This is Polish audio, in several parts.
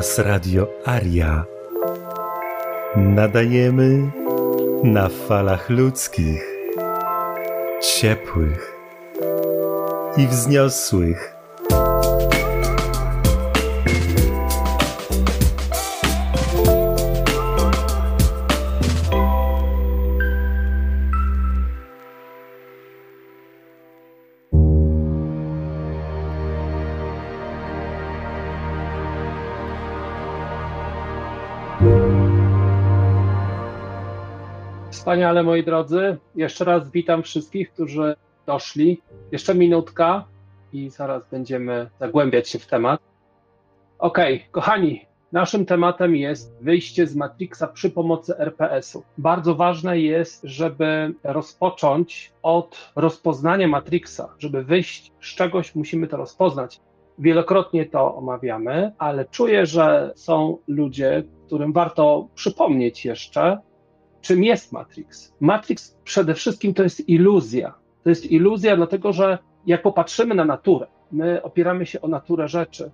Hałas Radio Aria. Nadajemy na falach ludzkich, ciepłych i wzniosłych. Wspaniale, moi drodzy. Jeszcze raz witam wszystkich, którzy doszli. Jeszcze minutka i zaraz będziemy zagłębiać się w temat. Ok, kochani, naszym tematem jest wyjście z Matrixa przy pomocy RPS-u. Bardzo ważne jest, żeby rozpocząć od rozpoznania Matrixa. Żeby wyjść z czegoś, musimy to rozpoznać. Wielokrotnie to omawiamy, ale czuję, że są ludzie, którym warto przypomnieć jeszcze, czym jest Matrix. Matrix przede wszystkim to jest iluzja. To jest iluzja, dlatego że jak popatrzymy na naturę, my opieramy się o naturę rzeczy,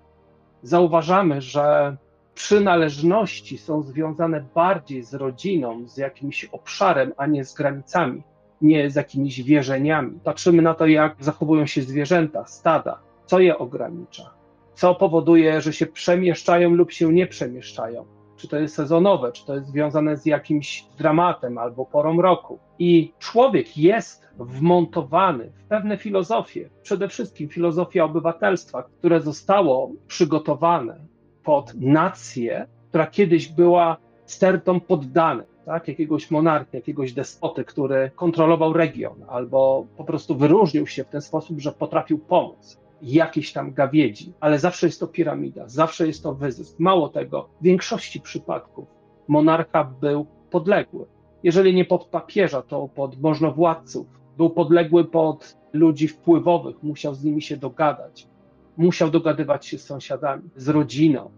zauważamy, że przynależności są związane bardziej z rodziną, z jakimś obszarem, a nie z granicami, nie z jakimiś wierzeniami. Patrzymy na to, jak zachowują się zwierzęta, stada, co je ogranicza, co powoduje, że się przemieszczają lub się nie przemieszczają czy to jest sezonowe, czy to jest związane z jakimś dramatem albo porą roku. I człowiek jest wmontowany w pewne filozofie, przede wszystkim filozofia obywatelstwa, które zostało przygotowane pod nację, która kiedyś była stertą poddanych. Tak, jakiegoś monarchy, jakiegoś despoty, który kontrolował region, albo po prostu wyróżnił się w ten sposób, że potrafił pomóc jakieś tam gawiedzi, ale zawsze jest to piramida, zawsze jest to wyzysk. Mało tego, w większości przypadków monarcha był podległy. Jeżeli nie pod papieża, to pod możnowładców. Był podległy pod ludzi wpływowych, musiał z nimi się dogadać. Musiał dogadywać się z sąsiadami, z rodziną.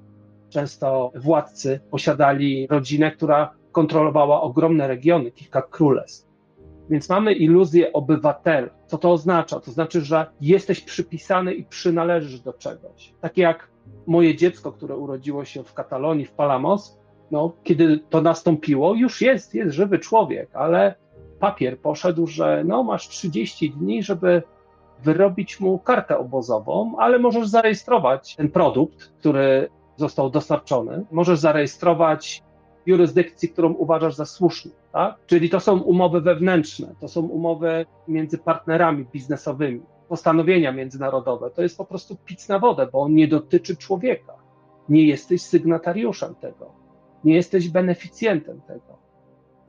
Często władcy posiadali rodzinę, która kontrolowała ogromne regiony, kilka królestw. Więc mamy iluzję obywatela. Co to oznacza? To znaczy, że jesteś przypisany i przynależysz do czegoś. Tak jak moje dziecko, które urodziło się w Katalonii, w Palamos, no, kiedy to nastąpiło, już jest, jest żywy człowiek, ale papier poszedł, że no, masz 30 dni, żeby wyrobić mu kartę obozową, ale możesz zarejestrować ten produkt, który został dostarczony. Możesz zarejestrować jurysdykcji, którą uważasz za słuszną. Tak? Czyli to są umowy wewnętrzne, to są umowy między partnerami biznesowymi, postanowienia międzynarodowe. To jest po prostu pic na wodę, bo on nie dotyczy człowieka. Nie jesteś sygnatariuszem tego, nie jesteś beneficjentem tego.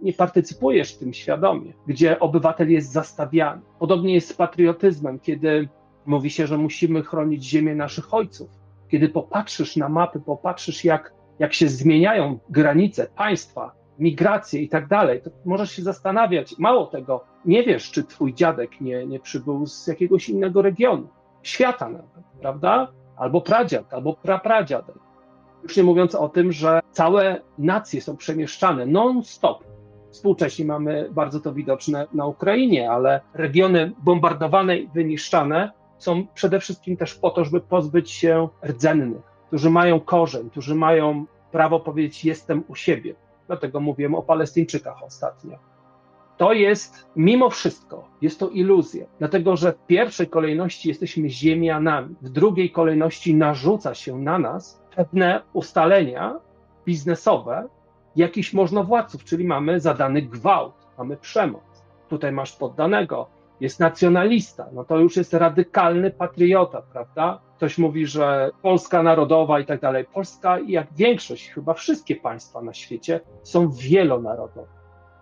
Nie partycypujesz w tym świadomie, gdzie obywatel jest zastawiany. Podobnie jest z patriotyzmem, kiedy mówi się, że musimy chronić ziemię naszych ojców. Kiedy popatrzysz na mapy, popatrzysz, jak jak się zmieniają granice państwa, migracje i tak dalej, to możesz się zastanawiać. Mało tego, nie wiesz, czy twój dziadek nie, nie przybył z jakiegoś innego regionu, świata nawet, prawda? Albo pradziad, albo prapradziadek. Już nie mówiąc o tym, że całe nacje są przemieszczane non-stop. Współcześnie mamy bardzo to widoczne na Ukrainie, ale regiony bombardowane i wyniszczane są przede wszystkim też po to, żeby pozbyć się rdzennych, którzy mają korzeń, którzy mają prawo powiedzieć: Jestem u siebie. Dlatego mówiłem o Palestyńczykach ostatnio. To jest, mimo wszystko, jest to iluzja, dlatego że w pierwszej kolejności jesteśmy ziemianami, w drugiej kolejności narzuca się na nas pewne ustalenia biznesowe jakichś możnowładców, czyli mamy zadany gwałt, mamy przemoc. Tutaj masz poddanego, jest nacjonalista, no to już jest radykalny patriota, prawda? Ktoś mówi, że Polska narodowa i tak dalej. Polska, jak większość, chyba wszystkie państwa na świecie, są wielonarodowe.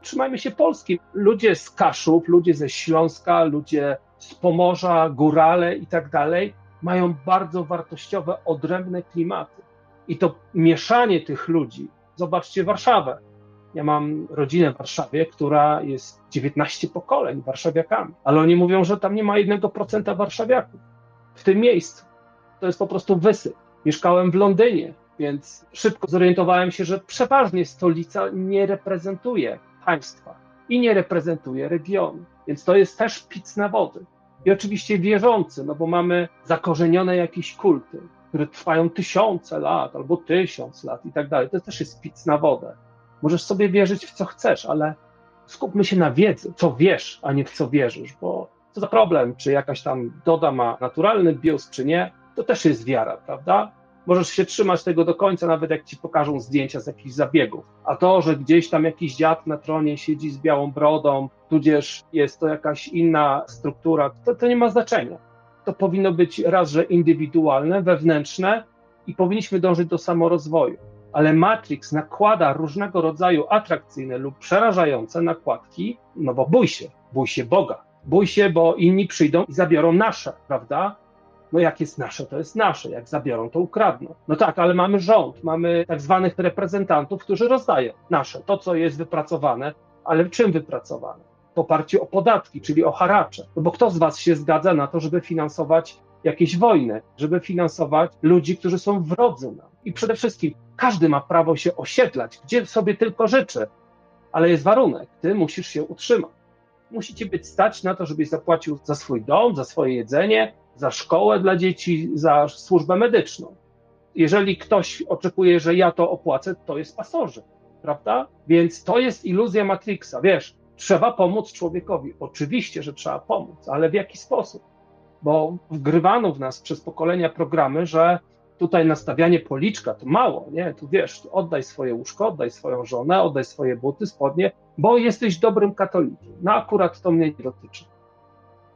Trzymajmy się Polski. Ludzie z Kaszub, ludzie ze Śląska, ludzie z Pomorza, Górale i tak dalej, mają bardzo wartościowe, odrębne klimaty. I to mieszanie tych ludzi, zobaczcie Warszawę, ja mam rodzinę w Warszawie, która jest 19 pokoleń warszawiakami, ale oni mówią, że tam nie ma jednego procenta warszawiaków w tym miejscu. To jest po prostu wysyp. Mieszkałem w Londynie, więc szybko zorientowałem się, że przeważnie stolica nie reprezentuje państwa i nie reprezentuje regionu. Więc to jest też pic na wody. I oczywiście wierzący, no bo mamy zakorzenione jakieś kulty, które trwają tysiące lat albo tysiąc lat i tak dalej. To też jest pic na wodę. Możesz sobie wierzyć w co chcesz, ale skupmy się na wiedzy, co wiesz, a nie w co wierzysz, bo co za problem, czy jakaś tam doda ma naturalny bios, czy nie, to też jest wiara, prawda? Możesz się trzymać tego do końca, nawet jak ci pokażą zdjęcia z jakichś zabiegów. A to, że gdzieś tam jakiś dziad na tronie siedzi z białą brodą, tudzież jest to jakaś inna struktura, to, to nie ma znaczenia. To powinno być raz, że indywidualne, wewnętrzne i powinniśmy dążyć do samorozwoju. Ale Matrix nakłada różnego rodzaju atrakcyjne lub przerażające nakładki, no bo bój się, bój się Boga. Bój się, bo inni przyjdą i zabiorą nasze, prawda? No jak jest nasze, to jest nasze. Jak zabiorą, to ukradną. No tak, ale mamy rząd, mamy tak zwanych reprezentantów, którzy rozdają nasze, to co jest wypracowane, ale czym wypracowane? W oparciu o podatki, czyli o haracze. No bo kto z was się zgadza na to, żeby finansować jakieś wojny, żeby finansować ludzi, którzy są wrodzy nam? I przede wszystkim każdy ma prawo się osiedlać, gdzie sobie tylko życzy, ale jest warunek, ty musisz się utrzymać. Musicie być stać na to, żebyś zapłacił za swój dom, za swoje jedzenie, za szkołę dla dzieci, za służbę medyczną. Jeżeli ktoś oczekuje, że ja to opłacę, to jest pasożyt, prawda? Więc to jest iluzja Matrixa. Wiesz, trzeba pomóc człowiekowi. Oczywiście, że trzeba pomóc, ale w jaki sposób? Bo wgrywano w nas przez pokolenia programy, że tutaj nastawianie policzka to mało, nie? Tu wiesz, oddaj swoje łóżko, oddaj swoją żonę, oddaj swoje buty, spodnie, bo jesteś dobrym katolikiem. No akurat to mnie nie dotyczy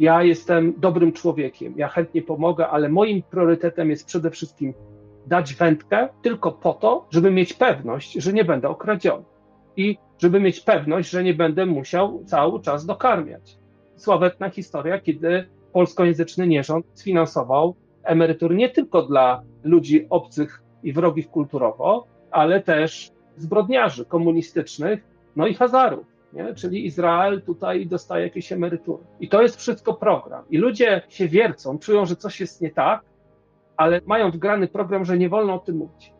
ja jestem dobrym człowiekiem, ja chętnie pomogę, ale moim priorytetem jest przede wszystkim dać wędkę tylko po to, żeby mieć pewność, że nie będę okradziony. I żeby mieć pewność, że nie będę musiał cały czas dokarmiać. Sławetna historia, kiedy polskojęzyczny nierząd sfinansował emerytury nie tylko dla ludzi obcych i wrogich kulturowo, ale też zbrodniarzy komunistycznych, no i Hazarów nie? czyli Izrael tutaj dostaje jakieś emerytury. I to jest wszystko program. I ludzie się wiercą, czują, że coś jest nie tak, ale mają wgrany program, że nie wolno o tym mówić.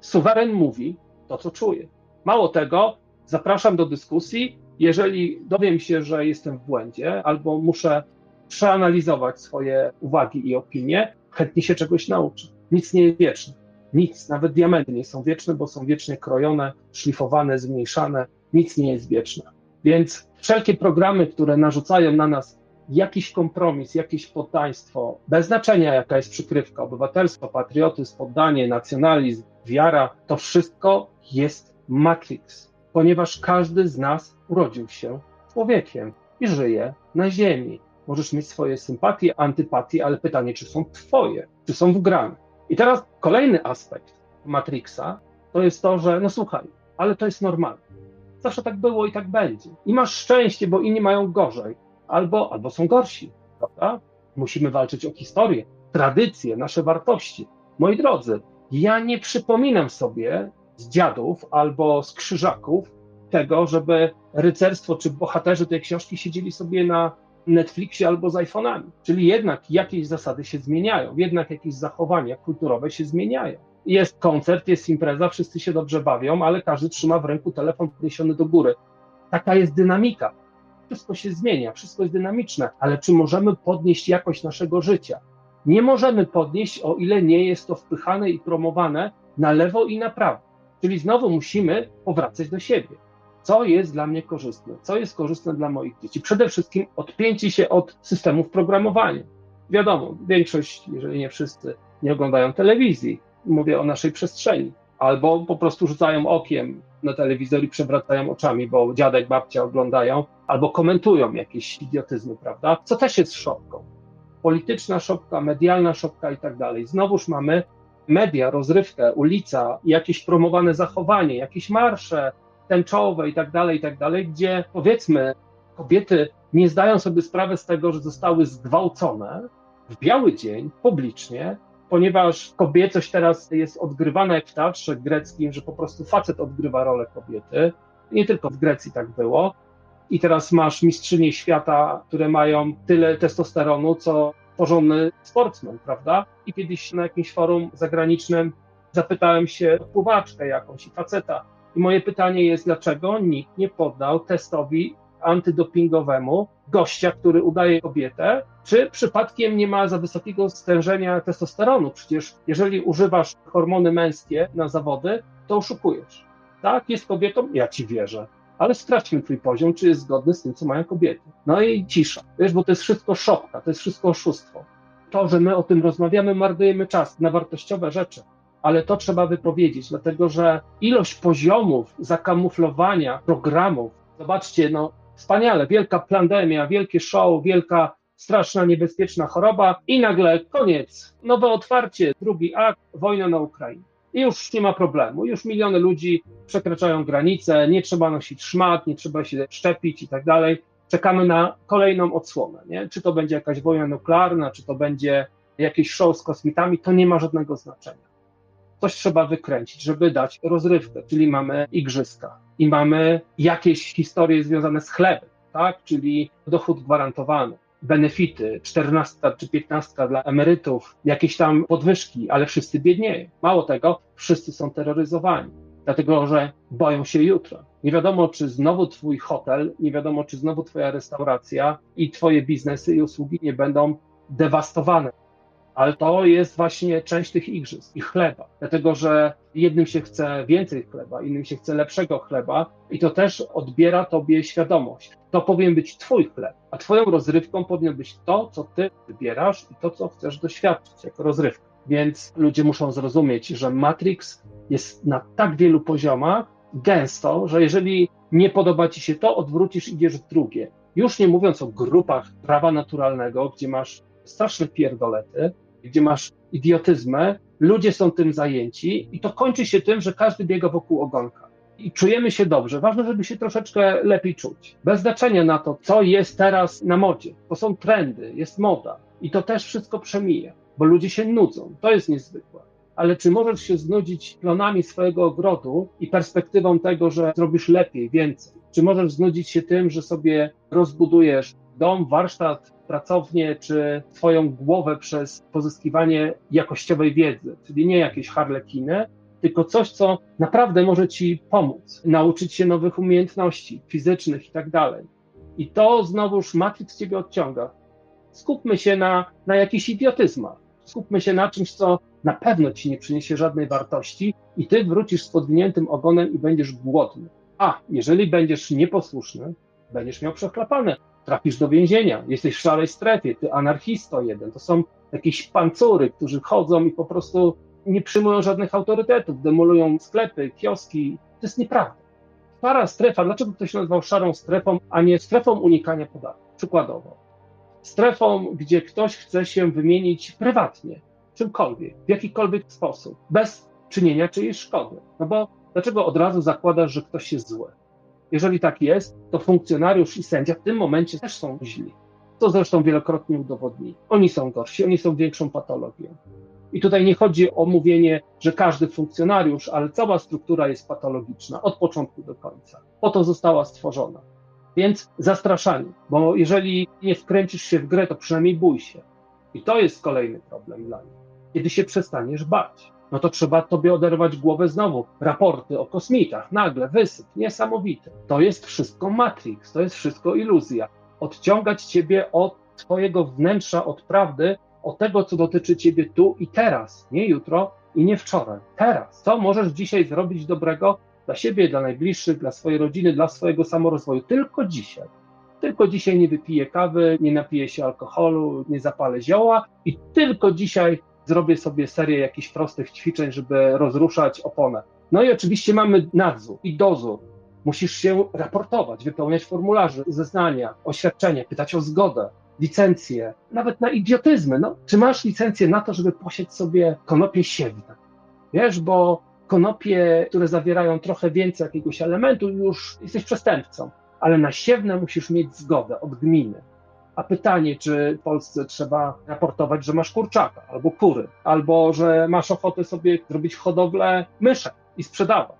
Suweren mówi to, co czuje. Mało tego, zapraszam do dyskusji. Jeżeli dowiem się, że jestem w błędzie albo muszę przeanalizować swoje uwagi i opinie, chętnie się czegoś nauczę. Nic nie jest wieczne. Nic, nawet diamenty nie są wieczne, bo są wiecznie krojone, szlifowane, zmniejszane, nic nie jest wieczne. Więc wszelkie programy, które narzucają na nas jakiś kompromis, jakieś poddaństwo, bez znaczenia jaka jest przykrywka, obywatelstwo, patriotyzm, poddanie, nacjonalizm, wiara, to wszystko jest Matrix, ponieważ każdy z nas urodził się człowiekiem i żyje na ziemi. Możesz mieć swoje sympatie, antypatie, ale pytanie, czy są twoje, czy są wgrane. I teraz kolejny aspekt Matrixa to jest to, że no słuchaj, ale to jest normalne. Zawsze tak było i tak będzie. I masz szczęście, bo inni mają gorzej, albo, albo są gorsi, prawda? Musimy walczyć o historię, tradycje, nasze wartości. Moi drodzy, ja nie przypominam sobie z dziadów albo z krzyżaków tego, żeby rycerstwo czy bohaterzy tej książki siedzieli sobie na Netflixie albo z iPhone'ami. Czyli jednak jakieś zasady się zmieniają, jednak jakieś zachowania kulturowe się zmieniają jest koncert, jest impreza, wszyscy się dobrze bawią, ale każdy trzyma w ręku telefon podniesiony do góry. Taka jest dynamika. Wszystko się zmienia, wszystko jest dynamiczne, ale czy możemy podnieść jakość naszego życia? Nie możemy podnieść, o ile nie jest to wpychane i promowane na lewo i na prawo. Czyli znowu musimy powracać do siebie. Co jest dla mnie korzystne? Co jest korzystne dla moich dzieci? Przede wszystkim odpięcie się od systemów programowania. Wiadomo, większość, jeżeli nie wszyscy, nie oglądają telewizji, mówię o naszej przestrzeni. Albo po prostu rzucają okiem na telewizor i przewracają oczami, bo dziadek, babcia oglądają, albo komentują jakieś idiotyzmy, prawda? Co też jest szopką. Polityczna szopka, medialna szopka i tak dalej. Znowuż mamy media, rozrywkę, ulica, jakieś promowane zachowanie, jakieś marsze tęczowe i tak dalej, i tak dalej, gdzie powiedzmy kobiety nie zdają sobie sprawy z tego, że zostały zgwałcone w biały dzień, publicznie, ponieważ kobiecość teraz jest odgrywana jak w teatrze greckim, że po prostu facet odgrywa rolę kobiety. Nie tylko w Grecji tak było. I teraz masz mistrzynie świata, które mają tyle testosteronu, co porządny sportsman, prawda? I kiedyś na jakimś forum zagranicznym zapytałem się pływaczkę jakąś i faceta. I moje pytanie jest, dlaczego nikt nie poddał testowi antydopingowemu gościa, który udaje kobietę, czy przypadkiem nie ma za wysokiego stężenia testosteronu. Przecież jeżeli używasz hormony męskie na zawody, to oszukujesz. Tak, jest kobietą, ja ci wierzę. Ale sprawdźmy twój poziom, czy jest zgodny z tym, co mają kobiety. No i cisza. Wiesz, bo to jest wszystko szopka, to jest wszystko oszustwo. To, że my o tym rozmawiamy, marnujemy czas na wartościowe rzeczy ale to trzeba wypowiedzieć, dlatego że ilość poziomów zakamuflowania programów, zobaczcie, no wspaniale, wielka pandemia, wielkie show, wielka straszna, niebezpieczna choroba i nagle koniec, nowe otwarcie, drugi akt, wojna na Ukrainie. I już nie ma problemu, już miliony ludzi przekraczają granice, nie trzeba nosić szmat, nie trzeba się szczepić i tak dalej. Czekamy na kolejną odsłonę, nie? Czy to będzie jakaś wojna nuklearna, czy to będzie jakieś show z kosmitami, to nie ma żadnego znaczenia coś trzeba wykręcić, żeby dać rozrywkę, czyli mamy igrzyska i mamy jakieś historie związane z chlebem, tak? czyli dochód gwarantowany, benefity, 14 czy 15 dla emerytów, jakieś tam podwyżki, ale wszyscy biednieją. Mało tego, wszyscy są terroryzowani, dlatego że boją się jutra. Nie wiadomo, czy znowu twój hotel, nie wiadomo, czy znowu twoja restauracja i twoje biznesy i usługi nie będą dewastowane ale to jest właśnie część tych igrzysk i chleba, dlatego że jednym się chce więcej chleba, innym się chce lepszego chleba i to też odbiera tobie świadomość. To powinien być twój chleb, a twoją rozrywką powinno być to, co ty wybierasz i to, co chcesz doświadczyć jako rozrywka. Więc ludzie muszą zrozumieć, że Matrix jest na tak wielu poziomach gęsto, że jeżeli nie podoba ci się to, odwrócisz, idziesz w drugie. Już nie mówiąc o grupach prawa naturalnego, gdzie masz straszne pierdolety, gdzie masz idiotyzmę, ludzie są tym zajęci i to kończy się tym, że każdy biega wokół ogonka. I czujemy się dobrze. Ważne, żeby się troszeczkę lepiej czuć. Bez znaczenia na to, co jest teraz na modzie. To są trendy, jest moda. I to też wszystko przemija, bo ludzie się nudzą. To jest niezwykłe. Ale czy możesz się znudzić plonami swojego ogrodu i perspektywą tego, że zrobisz lepiej, więcej? Czy możesz znudzić się tym, że sobie rozbudujesz dom, warsztat, pracownię czy Twoją głowę przez pozyskiwanie jakościowej wiedzy, czyli nie jakieś harlekiny, tylko coś, co naprawdę może Ci pomóc, nauczyć się nowych umiejętności fizycznych i tak dalej. I to znowuż Matrix Ciebie odciąga. Skupmy się na, na jakichś idiotyzmach. Skupmy się na czymś, co na pewno Ci nie przyniesie żadnej wartości i Ty wrócisz z podwiniętym ogonem i będziesz głodny. A jeżeli będziesz nieposłuszny, będziesz miał przechlapane trafisz do więzienia, jesteś w szarej strefie, ty anarchisto jeden. To są jakieś pancury, którzy chodzą i po prostu nie przyjmują żadnych autorytetów, demolują sklepy, kioski. To jest nieprawda. Szara strefa, dlaczego ktoś nazwał szarą strefą, a nie strefą unikania podatków? Przykładowo. Strefą, gdzie ktoś chce się wymienić prywatnie, czymkolwiek, w jakikolwiek sposób, bez czynienia czyjejś szkody. No bo dlaczego od razu zakładasz, że ktoś jest zły? Jeżeli tak jest, to funkcjonariusz i sędzia w tym momencie też są źli. To zresztą wielokrotnie udowodnili. Oni są gorsi, oni są większą patologią. I tutaj nie chodzi o mówienie, że każdy funkcjonariusz, ale cała struktura jest patologiczna od początku do końca. Po to została stworzona. Więc zastraszanie, bo jeżeli nie wkręcisz się w grę, to przynajmniej bój się. I to jest kolejny problem dla nich. Kiedy się przestaniesz bać no to trzeba tobie oderwać głowę znowu. Raporty o kosmitach, nagle wysyp, niesamowity. To jest wszystko Matrix, to jest wszystko iluzja. Odciągać ciebie od twojego wnętrza, od prawdy, od tego, co dotyczy ciebie tu i teraz, nie jutro i nie wczoraj. Teraz. Co możesz dzisiaj zrobić dobrego dla siebie, dla najbliższych, dla swojej rodziny, dla swojego samorozwoju? Tylko dzisiaj. Tylko dzisiaj nie wypiję kawy, nie napiję się alkoholu, nie zapalę zioła i tylko dzisiaj zrobię sobie serię jakichś prostych ćwiczeń, żeby rozruszać oponę. No i oczywiście mamy nadzór i dozór. Musisz się raportować, wypełniać formularze, zeznania, oświadczenie, pytać o zgodę, licencję, nawet na idiotyzmy. No, czy masz licencję na to, żeby posieć sobie konopie siewne? Wiesz, bo konopie, które zawierają trochę więcej jakiegoś elementu, już jesteś przestępcą, ale na siewne musisz mieć zgodę od gminy. A pytanie, czy w Polsce trzeba raportować, że masz kurczaka albo kury, albo że masz ochotę sobie zrobić hodowlę myszek i sprzedawać.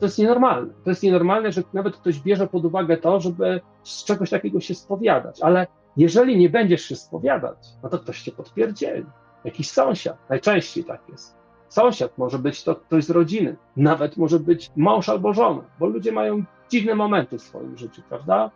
To jest nienormalne. To jest nienormalne, że nawet ktoś bierze pod uwagę to, żeby z czegoś takiego się spowiadać. Ale jeżeli nie będziesz się spowiadać, no to ktoś cię potwierdzieli. Jakiś sąsiad. Najczęściej tak jest. Sąsiad może być to ktoś z rodziny, nawet może być mąż albo żona, bo ludzie mają dziwne momenty w swoim życiu, prawda?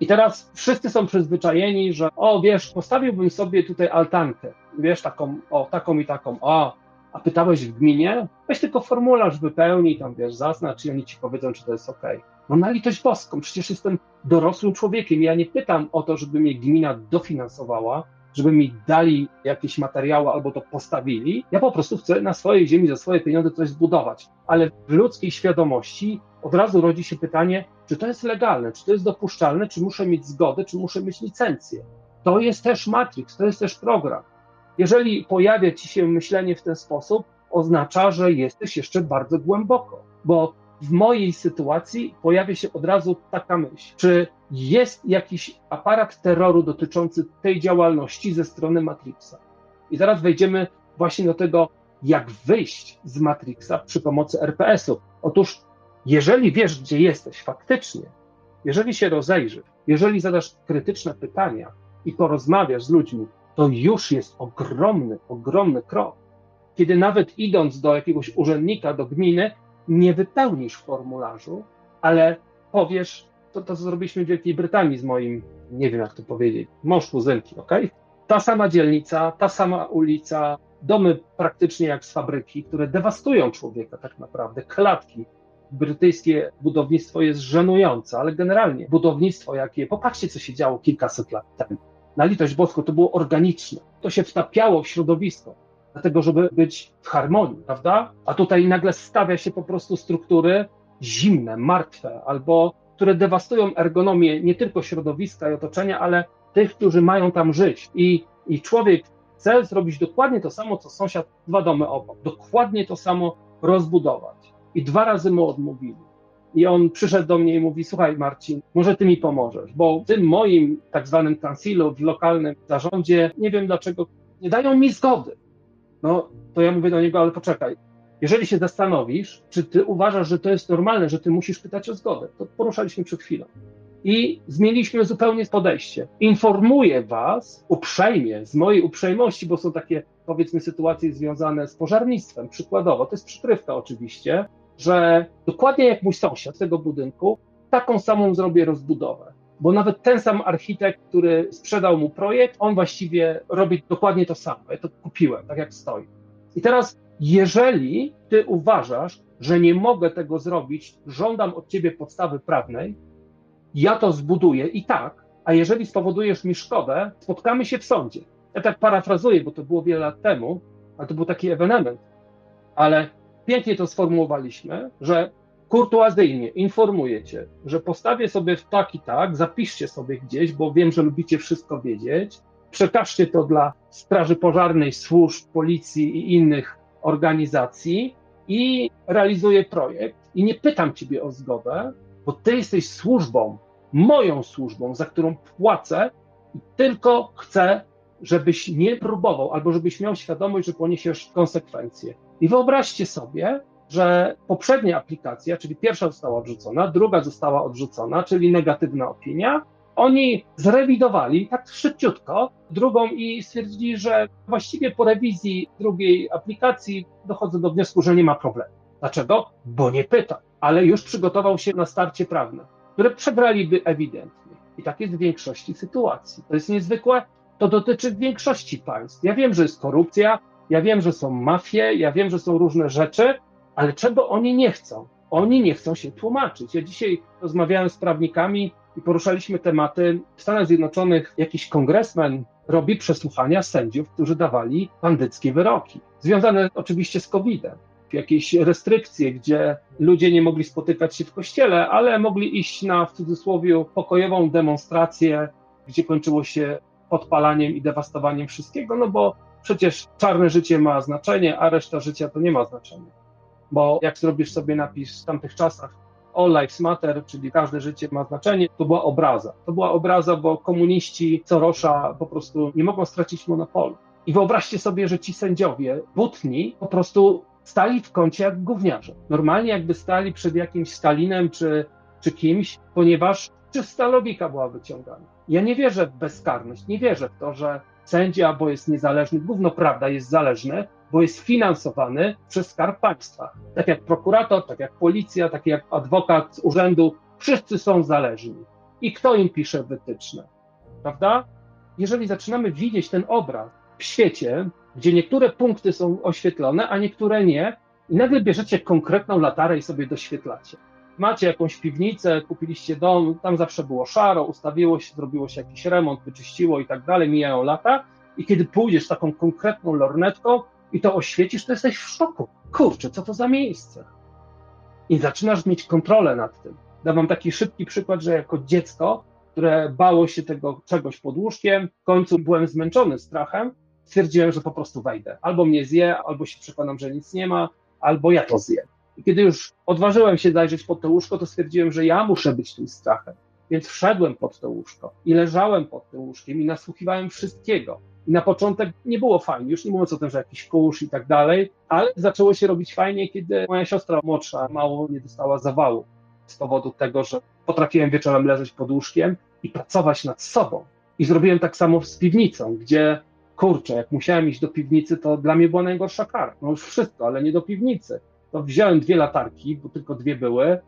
I teraz wszyscy są przyzwyczajeni, że o wiesz, postawiłbym sobie tutaj altankę, wiesz, taką, o taką i taką, o, a pytałeś w gminie? Weź tylko formularz wypełnij, tam wiesz, zaznacz i oni ci powiedzą, czy to jest ok. No na litość boską, przecież jestem dorosłym człowiekiem. Ja nie pytam o to, żeby mnie gmina dofinansowała, żeby mi dali jakieś materiały albo to postawili. Ja po prostu chcę na swojej ziemi za swoje pieniądze coś zbudować. Ale w ludzkiej świadomości od razu rodzi się pytanie, czy to jest legalne, czy to jest dopuszczalne, czy muszę mieć zgodę, czy muszę mieć licencję. To jest też Matrix, to jest też program. Jeżeli pojawia ci się myślenie w ten sposób, oznacza, że jesteś jeszcze bardzo głęboko, bo w mojej sytuacji pojawia się od razu taka myśl, czy jest jakiś aparat terroru dotyczący tej działalności ze strony Matrixa. I zaraz wejdziemy właśnie do tego, jak wyjść z Matrixa przy pomocy RPS-u. Otóż, jeżeli wiesz, gdzie jesteś faktycznie, jeżeli się rozejrzysz, jeżeli zadasz krytyczne pytania i porozmawiasz z ludźmi, to już jest ogromny, ogromny krok. Kiedy nawet idąc do jakiegoś urzędnika, do gminy, nie wypełnisz formularzu, ale powiesz, to, to zrobiliśmy w Wielkiej Brytanii z moim, nie wiem jak to powiedzieć, mąż kuzynki, ok? Ta sama dzielnica, ta sama ulica, domy praktycznie jak z fabryki, które dewastują człowieka tak naprawdę, klatki. Brytyjskie budownictwo jest żenujące, ale generalnie budownictwo jakie, popatrzcie co się działo kilkaset lat temu. Na litość boską to było organiczne, to się wtapiało w środowisko dlatego żeby być w harmonii, prawda? A tutaj nagle stawia się po prostu struktury zimne, martwe, albo które dewastują ergonomię nie tylko środowiska i otoczenia, ale tych, którzy mają tam żyć. I, i człowiek chce zrobić dokładnie to samo, co sąsiad dwa domy obok, dokładnie to samo rozbudować. I dwa razy mu odmówili. I on przyszedł do mnie i mówi: Słuchaj, Marcin, może ty mi pomożesz, bo w tym moim tak zwanym kansilu, w lokalnym zarządzie, nie wiem dlaczego, nie dają mi zgody. No to ja mówię do niego, ale poczekaj. Jeżeli się zastanowisz, czy ty uważasz, że to jest normalne, że ty musisz pytać o zgodę, to poruszaliśmy przed chwilą. I zmieniliśmy zupełnie podejście. Informuję Was uprzejmie, z mojej uprzejmości, bo są takie, powiedzmy, sytuacje związane z pożarnictwem, przykładowo, to jest przykrywka oczywiście, że dokładnie jak mój sąsiad tego budynku, taką samą zrobię rozbudowę bo nawet ten sam architekt, który sprzedał mu projekt, on właściwie robi dokładnie to samo. Ja to kupiłem, tak jak stoi. I teraz, jeżeli ty uważasz, że nie mogę tego zrobić, żądam od ciebie podstawy prawnej, ja to zbuduję i tak, a jeżeli spowodujesz mi szkodę, spotkamy się w sądzie. Ja tak parafrazuję, bo to było wiele lat temu, ale to był taki ewenement. Ale pięknie to sformułowaliśmy, że kurtuazyjnie informuję cię, że postawię sobie w tak i tak, zapiszcie sobie gdzieś, bo wiem, że lubicie wszystko wiedzieć, przekażcie to dla Straży Pożarnej, służb, policji i innych organizacji i realizuję projekt. I nie pytam ciebie o zgodę, bo ty jesteś służbą, moją służbą, za którą płacę i tylko chcę, żebyś nie próbował albo żebyś miał świadomość, że poniesiesz konsekwencje. I wyobraźcie sobie, że poprzednia aplikacja, czyli pierwsza została odrzucona, druga została odrzucona, czyli negatywna opinia. Oni zrewidowali tak szybciutko drugą i stwierdzili, że właściwie po rewizji drugiej aplikacji dochodzą do wniosku, że nie ma problemu. Dlaczego? Bo nie pyta, ale już przygotował się na starcie prawne, które przegraliby ewidentnie. I tak jest w większości sytuacji. To jest niezwykłe, to dotyczy większości państw. Ja wiem, że jest korupcja, ja wiem, że są mafie, ja wiem, że są różne rzeczy, ale czego oni nie chcą? Oni nie chcą się tłumaczyć. Ja dzisiaj rozmawiałem z prawnikami i poruszaliśmy tematy. W Stanach Zjednoczonych jakiś kongresmen robi przesłuchania sędziów, którzy dawali bandyckie wyroki, związane oczywiście z COVID-em. Jakieś restrykcje, gdzie ludzie nie mogli spotykać się w kościele, ale mogli iść na w cudzysłowie pokojową demonstrację, gdzie kończyło się podpalaniem i dewastowaniem wszystkiego, no bo przecież czarne życie ma znaczenie, a reszta życia to nie ma znaczenia bo jak zrobisz sobie napis w tamtych czasach All Lives Matter, czyli każde życie ma znaczenie, to była obraza. To była obraza, bo komuniści Sorosza po prostu nie mogą stracić monopolu. I wyobraźcie sobie, że ci sędziowie butni po prostu stali w kącie jak gówniarze. Normalnie jakby stali przed jakimś Stalinem czy, czy kimś, ponieważ czysta logika była wyciągana. Ja nie wierzę w bezkarność, nie wierzę w to, że sędzia, bo jest niezależny, gówno prawda, jest zależny, bo jest finansowany przez skarb państwa. Tak jak prokurator, tak jak policja, tak jak adwokat z urzędu, wszyscy są zależni. i kto im pisze wytyczne, prawda? Jeżeli zaczynamy widzieć ten obraz w świecie, gdzie niektóre punkty są oświetlone, a niektóre nie, i nagle bierzecie konkretną latarę i sobie doświetlacie. Macie jakąś piwnicę, kupiliście dom, tam zawsze było szaro, ustawiło się, zrobiło się jakiś remont, wyczyściło i tak dalej, mijają lata, i kiedy pójdziesz taką konkretną lornetką i to oświecisz, to jesteś w szoku. Kurczę, co to za miejsce? I zaczynasz mieć kontrolę nad tym. Dam wam taki szybki przykład, że jako dziecko, które bało się tego czegoś pod łóżkiem, w końcu byłem zmęczony strachem, stwierdziłem, że po prostu wejdę. Albo mnie zje, albo się przekonam, że nic nie ma, albo ja to zjem. I kiedy już odważyłem się zajrzeć pod to łóżko, to stwierdziłem, że ja muszę być tym strachem. Więc wszedłem pod to łóżko i leżałem pod tym łóżkiem i nasłuchiwałem wszystkiego. I na początek nie było fajnie, już nie mówiąc o tym, że jakiś kurz i tak dalej, ale zaczęło się robić fajnie, kiedy moja siostra młodsza mało nie dostała zawału z powodu tego, że potrafiłem wieczorem leżeć pod łóżkiem i pracować nad sobą. I zrobiłem tak samo z piwnicą, gdzie kurczę, jak musiałem iść do piwnicy, to dla mnie była najgorsza kara. No już wszystko, ale nie do piwnicy. To wziąłem dwie latarki, bo tylko dwie były,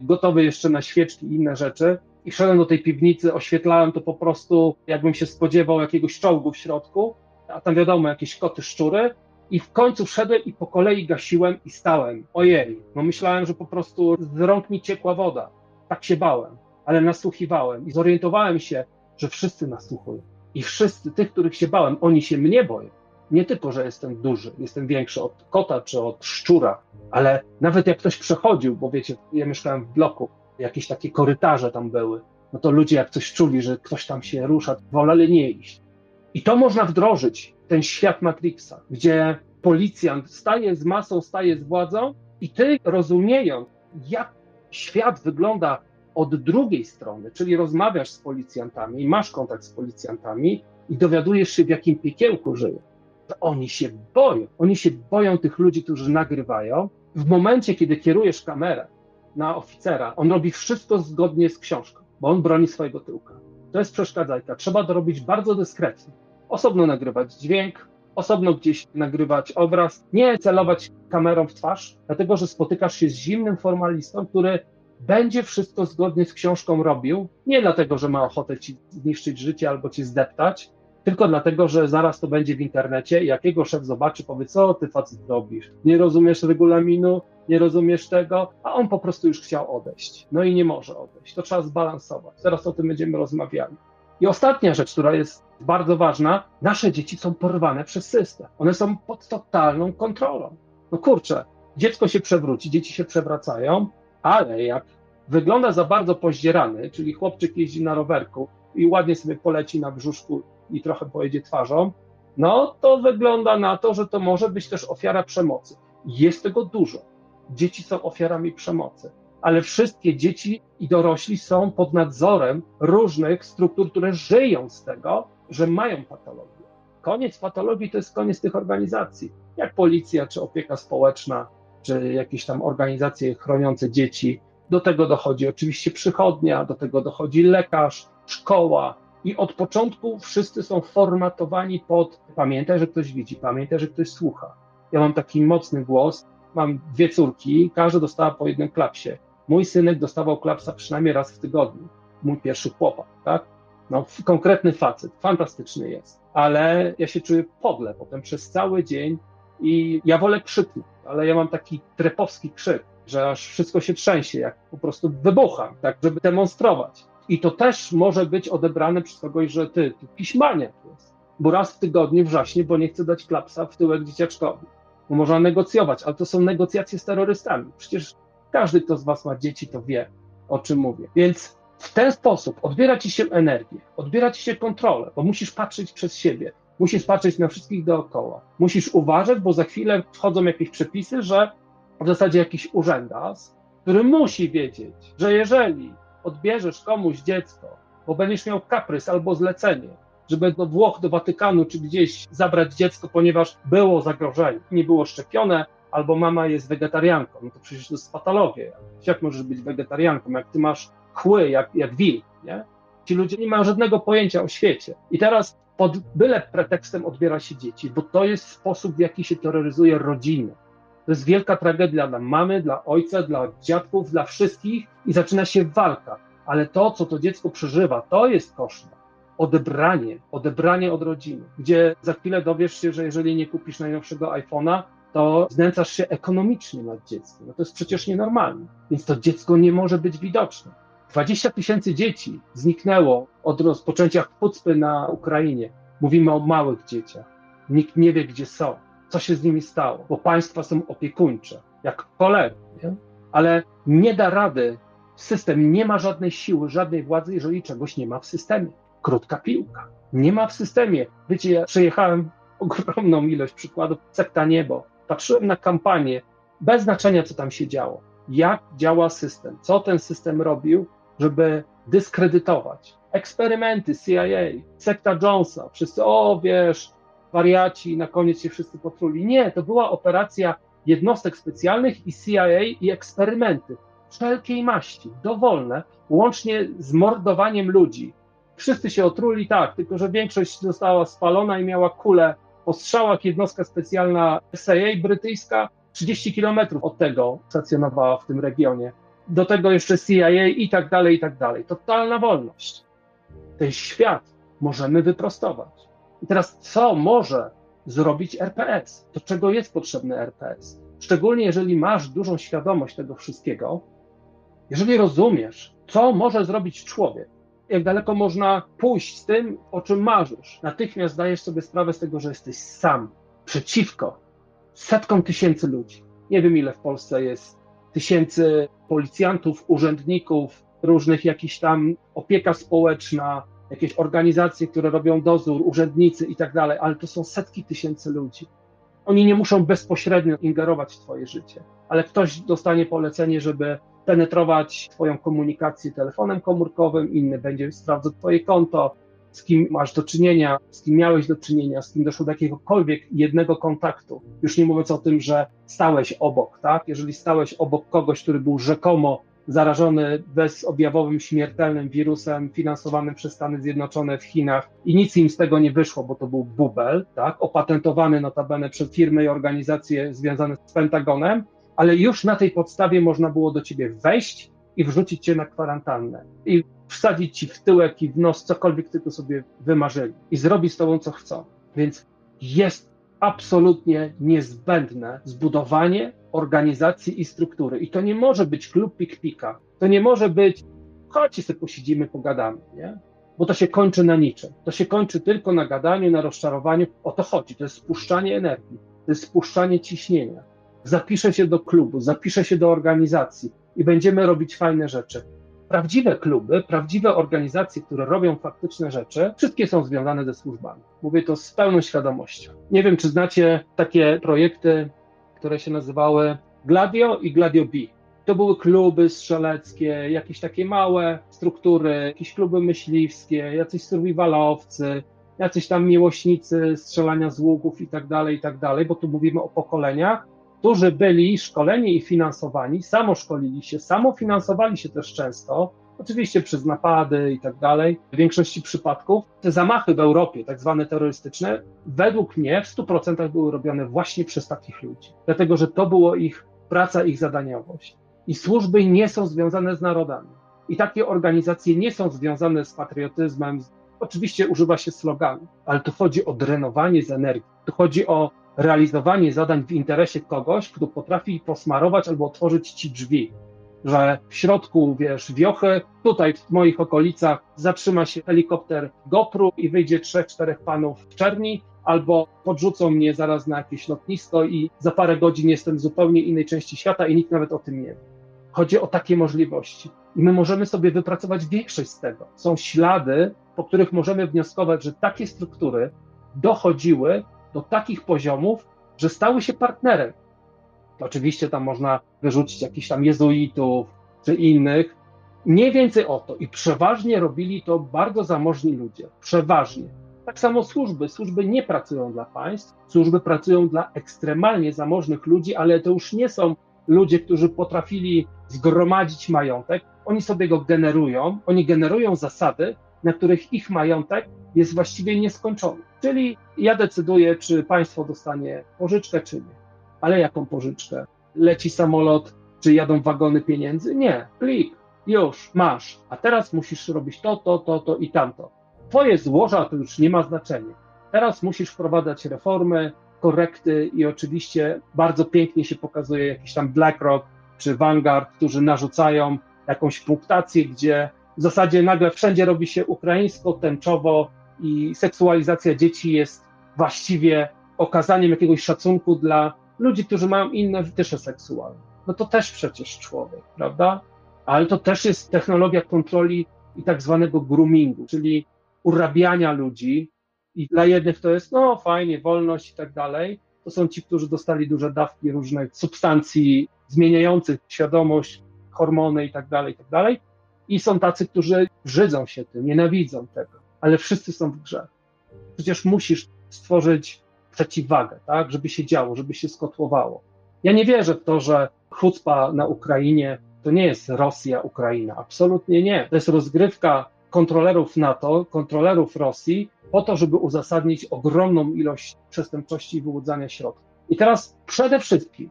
gotowe jeszcze na świeczki i inne rzeczy i szedłem do tej piwnicy, oświetlałem to po prostu, jakbym się spodziewał jakiegoś czołgu w środku, a tam wiadomo, jakieś koty, szczury. I w końcu wszedłem i po kolei gasiłem i stałem. Ojej, no myślałem, że po prostu z rąk mi ciekła woda. Tak się bałem, ale nasłuchiwałem i zorientowałem się, że wszyscy nasłuchują. I wszyscy tych, których się bałem, oni się mnie boją. Nie tylko, że jestem duży, jestem większy od kota czy od szczura, ale nawet jak ktoś przechodził, bo wiecie, ja mieszkałem w bloku, jakieś takie korytarze tam były, no to ludzie jak coś czuli, że ktoś tam się rusza, woleli nie iść. I to można wdrożyć, ten świat Matrixa, gdzie policjant staje z masą, staje z władzą i ty rozumiejąc, jak świat wygląda od drugiej strony, czyli rozmawiasz z policjantami, masz kontakt z policjantami i dowiadujesz się, w jakim piekiełku żyją. To oni się boją. Oni się boją tych ludzi, którzy nagrywają. W momencie, kiedy kierujesz kamerę na oficera, on robi wszystko zgodnie z książką, bo on broni swojego tyłka. To jest przeszkadzajka. Trzeba to robić bardzo dyskretnie. Osobno nagrywać dźwięk, osobno gdzieś nagrywać obraz, nie celować kamerą w twarz, dlatego że spotykasz się z zimnym formalistą, który będzie wszystko zgodnie z książką robił, nie dlatego, że ma ochotę ci zniszczyć życie albo ci zdeptać, tylko dlatego, że zaraz to będzie w internecie i jak jego szef zobaczy, powie, co ty facet robisz, nie rozumiesz regulaminu, nie rozumiesz tego, a on po prostu już chciał odejść. No i nie może odejść. To trzeba zbalansować. Zaraz o tym będziemy rozmawiali. I ostatnia rzecz, która jest bardzo ważna, nasze dzieci są porwane przez system. One są pod totalną kontrolą. No kurczę, dziecko się przewróci, dzieci się przewracają, ale jak wygląda za bardzo pozdzierany, czyli chłopczyk jeździ na rowerku i ładnie sobie poleci na brzuszku i trochę pojedzie twarzą, no to wygląda na to, że to może być też ofiara przemocy. Jest tego dużo. Dzieci są ofiarami przemocy, ale wszystkie dzieci i dorośli są pod nadzorem różnych struktur, które żyją z tego, że mają patologię. Koniec patologii to jest koniec tych organizacji, jak policja czy opieka społeczna, czy jakieś tam organizacje chroniące dzieci. Do tego dochodzi oczywiście przychodnia, do tego dochodzi lekarz, szkoła. I od początku wszyscy są formatowani pod pamiętaj, że ktoś widzi, pamiętaj, że ktoś słucha. Ja mam taki mocny głos, mam dwie córki, każda dostała po jednym klapsie. Mój synek dostawał klapsa przynajmniej raz w tygodniu. Mój pierwszy chłopak, tak? No, konkretny facet, fantastyczny jest. Ale ja się czuję podle potem przez cały dzień i ja wolę krzyknąć, ale ja mam taki trepowski krzyk, że aż wszystko się trzęsie, jak po prostu wybucham, tak, żeby demonstrować. I to też może być odebrane przez kogoś, że ty, ty piśmaniak jest. Bo raz w tygodniu wrzaśnie, bo nie chce dać klapsa w tyłek dzieciaczkowi. Bo można negocjować, ale to są negocjacje z terrorystami. Przecież każdy, kto z was ma dzieci, to wie, o czym mówię. Więc w ten sposób odbiera ci się energię, odbiera ci się kontrolę, bo musisz patrzeć przez siebie. Musisz patrzeć na wszystkich dookoła. Musisz uważać, bo za chwilę wchodzą jakieś przepisy, że w zasadzie jakiś urzędas, który musi wiedzieć, że jeżeli odbierzesz komuś dziecko, bo będziesz miał kaprys albo zlecenie, żeby do Włoch, do Watykanu czy gdzieś zabrać dziecko, ponieważ było zagrożenie, nie było szczepione, albo mama jest wegetarianką, no to przecież to jest patologia. Jak możesz być wegetarianką, jak ty masz chły, jak, jak wilk, nie? Ci ludzie nie mają żadnego pojęcia o świecie. I teraz pod byle pretekstem odbiera się dzieci, bo to jest sposób, w jaki się terroryzuje rodziny. To jest wielka tragedia dla mamy, dla ojca, dla dziadków, dla wszystkich i zaczyna się walka. ale to, co to dziecko przeżywa, to jest koszmar. Odebranie, odebranie od rodziny, gdzie za chwilę dowiesz się, że jeżeli nie kupisz najnowszego iPhone'a, to znęcasz się ekonomicznie nad dzieckiem. No to jest przecież nienormalne. Więc to dziecko nie może być widoczne. 20 tysięcy dzieci zniknęło od rozpoczęcia chucpy na Ukrainie. Mówimy o małych dzieciach. Nikt nie wie, gdzie są, co się z nimi stało, bo państwa są opiekuńcze, jak nie? ale nie da rady. System nie ma żadnej siły, żadnej władzy, jeżeli czegoś nie ma w systemie. Krótka piłka. Nie ma w systemie. Wiecie, ja przejechałem ogromną ilość przykładów, sekta niebo. Patrzyłem na kampanię, bez znaczenia, co tam się działo. Jak działa system, co ten system robił, żeby dyskredytować. Eksperymenty CIA, sekta Jonesa, wszyscy, o wiesz, wariaci, na koniec się wszyscy potruli. Nie, to była operacja jednostek specjalnych i CIA i eksperymenty wszelkiej maści, dowolne, łącznie z mordowaniem ludzi. Wszyscy się otruli, tak, tylko że większość została spalona i miała kulę po strzałach. Jednostka specjalna CIA brytyjska 30 kilometrów od tego stacjonowała w tym regionie. Do tego jeszcze CIA i tak dalej, i tak dalej. Totalna wolność. Ten świat możemy wyprostować. I teraz co może zrobić RPS? Do czego jest potrzebny RPS? Szczególnie jeżeli masz dużą świadomość tego wszystkiego, jeżeli rozumiesz, co może zrobić człowiek, jak daleko można pójść z tym, o czym marzysz, natychmiast zdajesz sobie sprawę z tego, że jesteś sam, przeciwko setkom tysięcy ludzi. Nie wiem, ile w Polsce jest tysięcy policjantów, urzędników, różnych jakichś tam opieka społeczna, jakieś organizacje, które robią dozór, urzędnicy i tak dalej, ale to są setki tysięcy ludzi. Oni nie muszą bezpośrednio ingerować w Twoje życie, ale ktoś dostanie polecenie, żeby penetrować Twoją komunikację telefonem komórkowym, inny będzie sprawdzał Twoje konto, z kim masz do czynienia, z kim miałeś do czynienia, z kim doszło do jakiegokolwiek jednego kontaktu. Już nie mówiąc o tym, że stałeś obok, tak? Jeżeli stałeś obok kogoś, który był rzekomo zarażony bezobjawowym, śmiertelnym wirusem finansowanym przez Stany Zjednoczone w Chinach i nic im z tego nie wyszło, bo to był bubel, tak? Opatentowany notabene przez firmy i organizacje związane z Pentagonem, ale już na tej podstawie można było do ciebie wejść i wrzucić cię na kwarantannę. I wsadzić ci w tyłek i w nos cokolwiek tylko sobie wymarzyli i zrobić z tobą co chcą. Więc jest absolutnie niezbędne zbudowanie organizacji i struktury. I to nie może być klub pik-pika. To nie może być, chodźcie sobie posiedzimy, pogadamy, nie? Bo to się kończy na niczym. To się kończy tylko na gadaniu, na rozczarowaniu. O to chodzi. To jest spuszczanie energii. To jest spuszczanie ciśnienia. Zapiszę się do klubu, zapiszę się do organizacji i będziemy robić fajne rzeczy prawdziwe kluby, prawdziwe organizacje, które robią faktyczne rzeczy, wszystkie są związane ze służbami. Mówię to z pełną świadomością. Nie wiem, czy znacie takie projekty, które się nazywały Gladio i Gladio B. To były kluby strzeleckie, jakieś takie małe struktury, jakieś kluby myśliwskie, jacyś survivalowcy, jacyś tam miłośnicy strzelania z łuków i tak dalej, i tak dalej, bo tu mówimy o pokoleniach, którzy byli szkoleni i finansowani, samo szkolili się, samo finansowali się też często, oczywiście przez napady i tak dalej, w większości przypadków. Te zamachy w Europie, tak zwane terrorystyczne, według mnie w 100% były robione właśnie przez takich ludzi, dlatego że to było ich praca, ich zadaniowość. I służby nie są związane z narodami. I takie organizacje nie są związane z patriotyzmem. Oczywiście używa się sloganu, ale tu chodzi o drenowanie z energii. Tu chodzi o realizowanie zadań w interesie kogoś, kto potrafi posmarować albo otworzyć ci drzwi. Że w środku, wiesz, wiochy, tutaj w moich okolicach zatrzyma się helikopter GoPro i wyjdzie trzech, czterech panów w czerni, albo podrzucą mnie zaraz na jakieś lotnisko i za parę godzin jestem w zupełnie innej części świata i nikt nawet o tym nie wie. Chodzi o takie możliwości. I my możemy sobie wypracować większość z tego. Są ślady, po których możemy wnioskować, że takie struktury dochodziły do takich poziomów, że stały się partnerem. Oczywiście tam można wyrzucić jakichś tam jezuitów czy innych. Mniej więcej o to. I przeważnie robili to bardzo zamożni ludzie. Przeważnie. Tak samo służby. Służby nie pracują dla państw, służby pracują dla ekstremalnie zamożnych ludzi, ale to już nie są ludzie, którzy potrafili zgromadzić majątek. Oni sobie go generują, oni generują zasady, na których ich majątek jest właściwie nieskończony. Czyli ja decyduję, czy państwo dostanie pożyczkę, czy nie. Ale jaką pożyczkę? Leci samolot, czy jadą wagony pieniędzy? Nie, plik. już, masz, a teraz musisz robić to, to, to, to i tamto. Twoje złoża to już nie ma znaczenia. Teraz musisz wprowadzać reformy, korekty i oczywiście bardzo pięknie się pokazuje jakiś tam BlackRock czy Vanguard, którzy narzucają jakąś punktację, gdzie w zasadzie nagle wszędzie robi się ukraińsko, tęczowo i seksualizacja dzieci jest właściwie okazaniem jakiegoś szacunku dla ludzi, którzy mają inne wytysze seksualne. No to też przecież człowiek, prawda? Ale to też jest technologia kontroli i tak zwanego groomingu, czyli urabiania ludzi. I dla jednych to jest, no fajnie, wolność i tak dalej. To są ci, którzy dostali duże dawki różnych substancji zmieniających świadomość, hormony i tak dalej, i tak dalej. I są tacy, którzy brzydzą się tym, nienawidzą tego, ale wszyscy są w grze. Przecież musisz stworzyć przeciwwagę, tak, żeby się działo, żeby się skotłowało. Ja nie wierzę w to, że chucpa na Ukrainie to nie jest Rosja, Ukraina. Absolutnie nie. To jest rozgrywka kontrolerów NATO, kontrolerów Rosji, po to, żeby uzasadnić ogromną ilość przestępczości i wyłudzania środków. I teraz przede wszystkim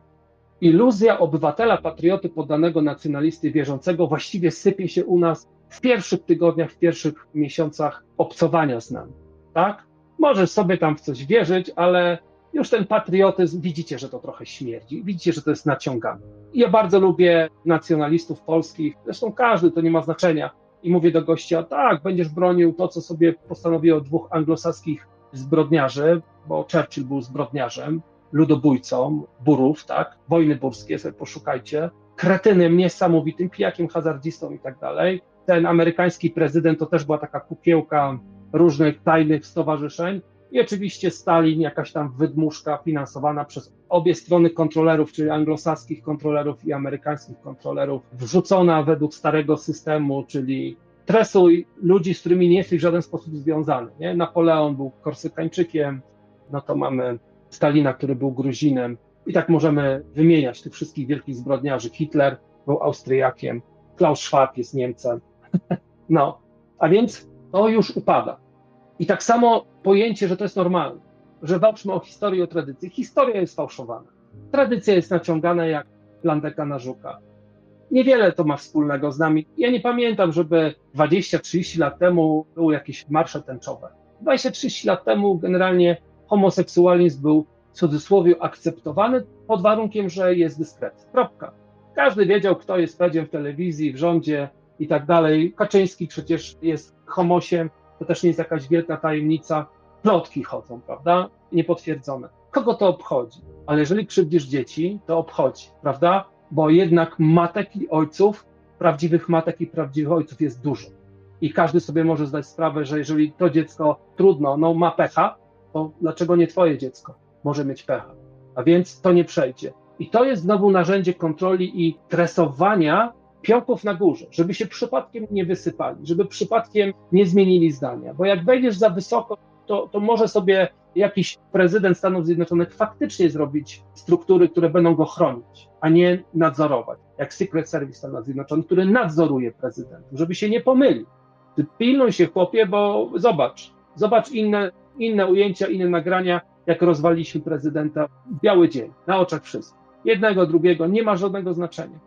iluzja obywatela, patrioty, poddanego nacjonalisty wierzącego właściwie sypie się u nas w pierwszych tygodniach, w pierwszych miesiącach obcowania z nami. Tak? Możesz sobie tam w coś wierzyć, ale już ten patriotyzm, widzicie, że to trochę śmierdzi, widzicie, że to jest naciągane. Ja bardzo lubię nacjonalistów polskich, zresztą każdy, to nie ma znaczenia. I mówię do gościa, tak, będziesz bronił to, co sobie postanowiło dwóch anglosaskich zbrodniarzy, bo Churchill był zbrodniarzem, ludobójcą, burów, tak, wojny burskie, sobie poszukajcie, kretynem niesamowitym, pijakiem, hazardzistą i tak dalej. Ten amerykański prezydent to też była taka kukiełka różnych tajnych stowarzyszeń. I oczywiście Stalin, jakaś tam wydmuszka finansowana przez obie strony kontrolerów, czyli anglosaskich kontrolerów i amerykańskich kontrolerów, wrzucona według starego systemu, czyli tresuj ludzi, z którymi nie jesteś w żaden sposób związany. Nie? Napoleon był Korsykańczykiem, no to mamy Stalina, który był Gruzinem. I tak możemy wymieniać tych wszystkich wielkich zbrodniarzy. Hitler był Austriakiem, Klaus Schwab jest Niemcem. No, a więc to już upada. I tak samo pojęcie, że to jest normalne, że walczmy o historię, o tradycję. Historia jest fałszowana. Tradycja jest naciągana jak plandeka na żuka. Niewiele to ma wspólnego z nami. Ja nie pamiętam, żeby 20-30 lat temu były jakieś marsze tęczowe. 20-30 lat temu generalnie homoseksualizm był w cudzysłowie akceptowany pod warunkiem, że jest dyskretny. Kropka. Każdy wiedział, kto jest Fedziem w telewizji, w rządzie i tak dalej. Kaczyński przecież jest homosiem, to też nie jest jakaś wielka tajemnica. Plotki chodzą, prawda? Niepotwierdzone. Kogo to obchodzi? Ale jeżeli krzywdzisz dzieci, to obchodzi, prawda? Bo jednak matek i ojców, prawdziwych matek i prawdziwych ojców jest dużo. I każdy sobie może zdać sprawę, że jeżeli to dziecko trudno, no ma pecha, to dlaczego nie twoje dziecko może mieć pecha? A więc to nie przejdzie. I to jest znowu narzędzie kontroli i tresowania pionków na górze, żeby się przypadkiem nie wysypali, żeby przypadkiem nie zmienili zdania. Bo jak wejdziesz za wysoko, to, to może sobie jakiś prezydent Stanów Zjednoczonych faktycznie zrobić struktury, które będą go chronić, a nie nadzorować. Jak Secret Service Stanów Zjednoczonych, który nadzoruje prezydentów, żeby się nie pomylił. Ty pilnuj się, chłopie, bo zobacz, zobacz inne, inne ujęcia, inne nagrania, jak rozwaliliśmy prezydenta w biały dzień, na oczach wszystkich. Jednego, drugiego, nie ma żadnego znaczenia.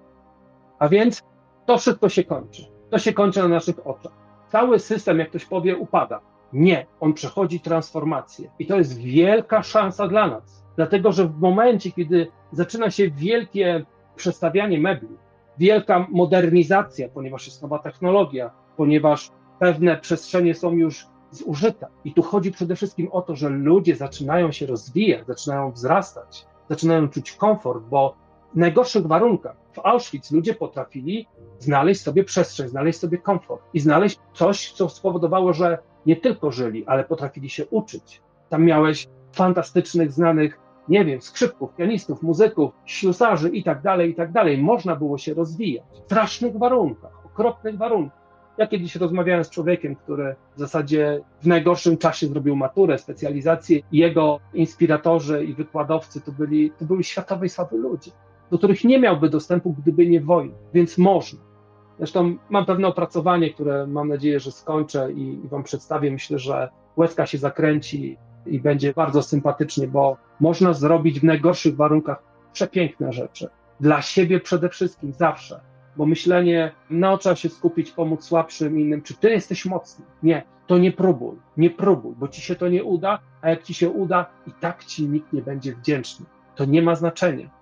A więc to wszystko się kończy. To się kończy na naszych oczach. Cały system, jak ktoś powie, upada. Nie, on przechodzi transformację. I to jest wielka szansa dla nas. Dlatego, że w momencie, kiedy zaczyna się wielkie przestawianie mebli, wielka modernizacja, ponieważ jest nowa technologia, ponieważ pewne przestrzenie są już zużyte. I tu chodzi przede wszystkim o to, że ludzie zaczynają się rozwijać, zaczynają wzrastać, zaczynają czuć komfort, bo w najgorszych warunkach w Auschwitz ludzie potrafili znaleźć sobie przestrzeń, znaleźć sobie komfort i znaleźć coś, co spowodowało, że nie tylko żyli, ale potrafili się uczyć. Tam miałeś fantastycznych, znanych, nie wiem, skrzypków, pianistów, muzyków, ślusarzy i tak dalej, i tak dalej. Można było się rozwijać w strasznych warunkach, okropnych warunkach. Ja kiedyś rozmawiałem z człowiekiem, który w zasadzie w najgorszym czasie zrobił maturę, specjalizację i jego inspiratorzy i wykładowcy to byli, to byli światowej sławy ludzie do których nie miałby dostępu, gdyby nie wojna, więc można. Zresztą mam pewne opracowanie, które mam nadzieję, że skończę i, Wam przedstawię. Myślę, że łezka się zakręci i będzie bardzo sympatycznie, bo można zrobić w najgorszych warunkach przepiękne rzeczy. Dla siebie przede wszystkim, zawsze. bo myślenie, no trzeba się skupić, pomóc słabszym innym, czy ty jesteś mocny? Nie, to nie próbuj, nie próbuj, bo ci się to nie uda, a jak ci się uda, i tak ci nikt nie będzie wdzięczny. To nie ma znaczenia.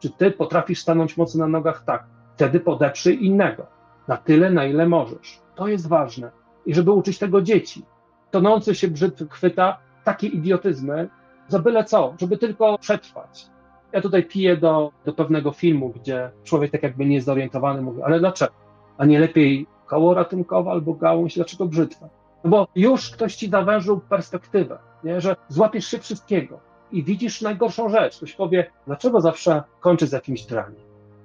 Czy ty potrafisz stanąć mocno na nogach? Tak. Wtedy podeprzyj innego. Na tyle, na ile możesz. To jest ważne. I żeby uczyć tego dzieci. Tonący się brzyd chwyta takie idiotyzmy za byle co, żeby tylko przetrwać. Ja tutaj piję do, do pewnego filmu, gdzie człowiek tak jakby niezorientowany mówi, ale dlaczego? A nie lepiej koło ratunkowe albo gałąź, dlaczego brzytwa? No bo już ktoś ci zawężył perspektywę, nie? że złapiesz się wszystkiego i widzisz najgorszą rzecz. Ktoś powie, dlaczego zawsze kończysz z jakimś draniem?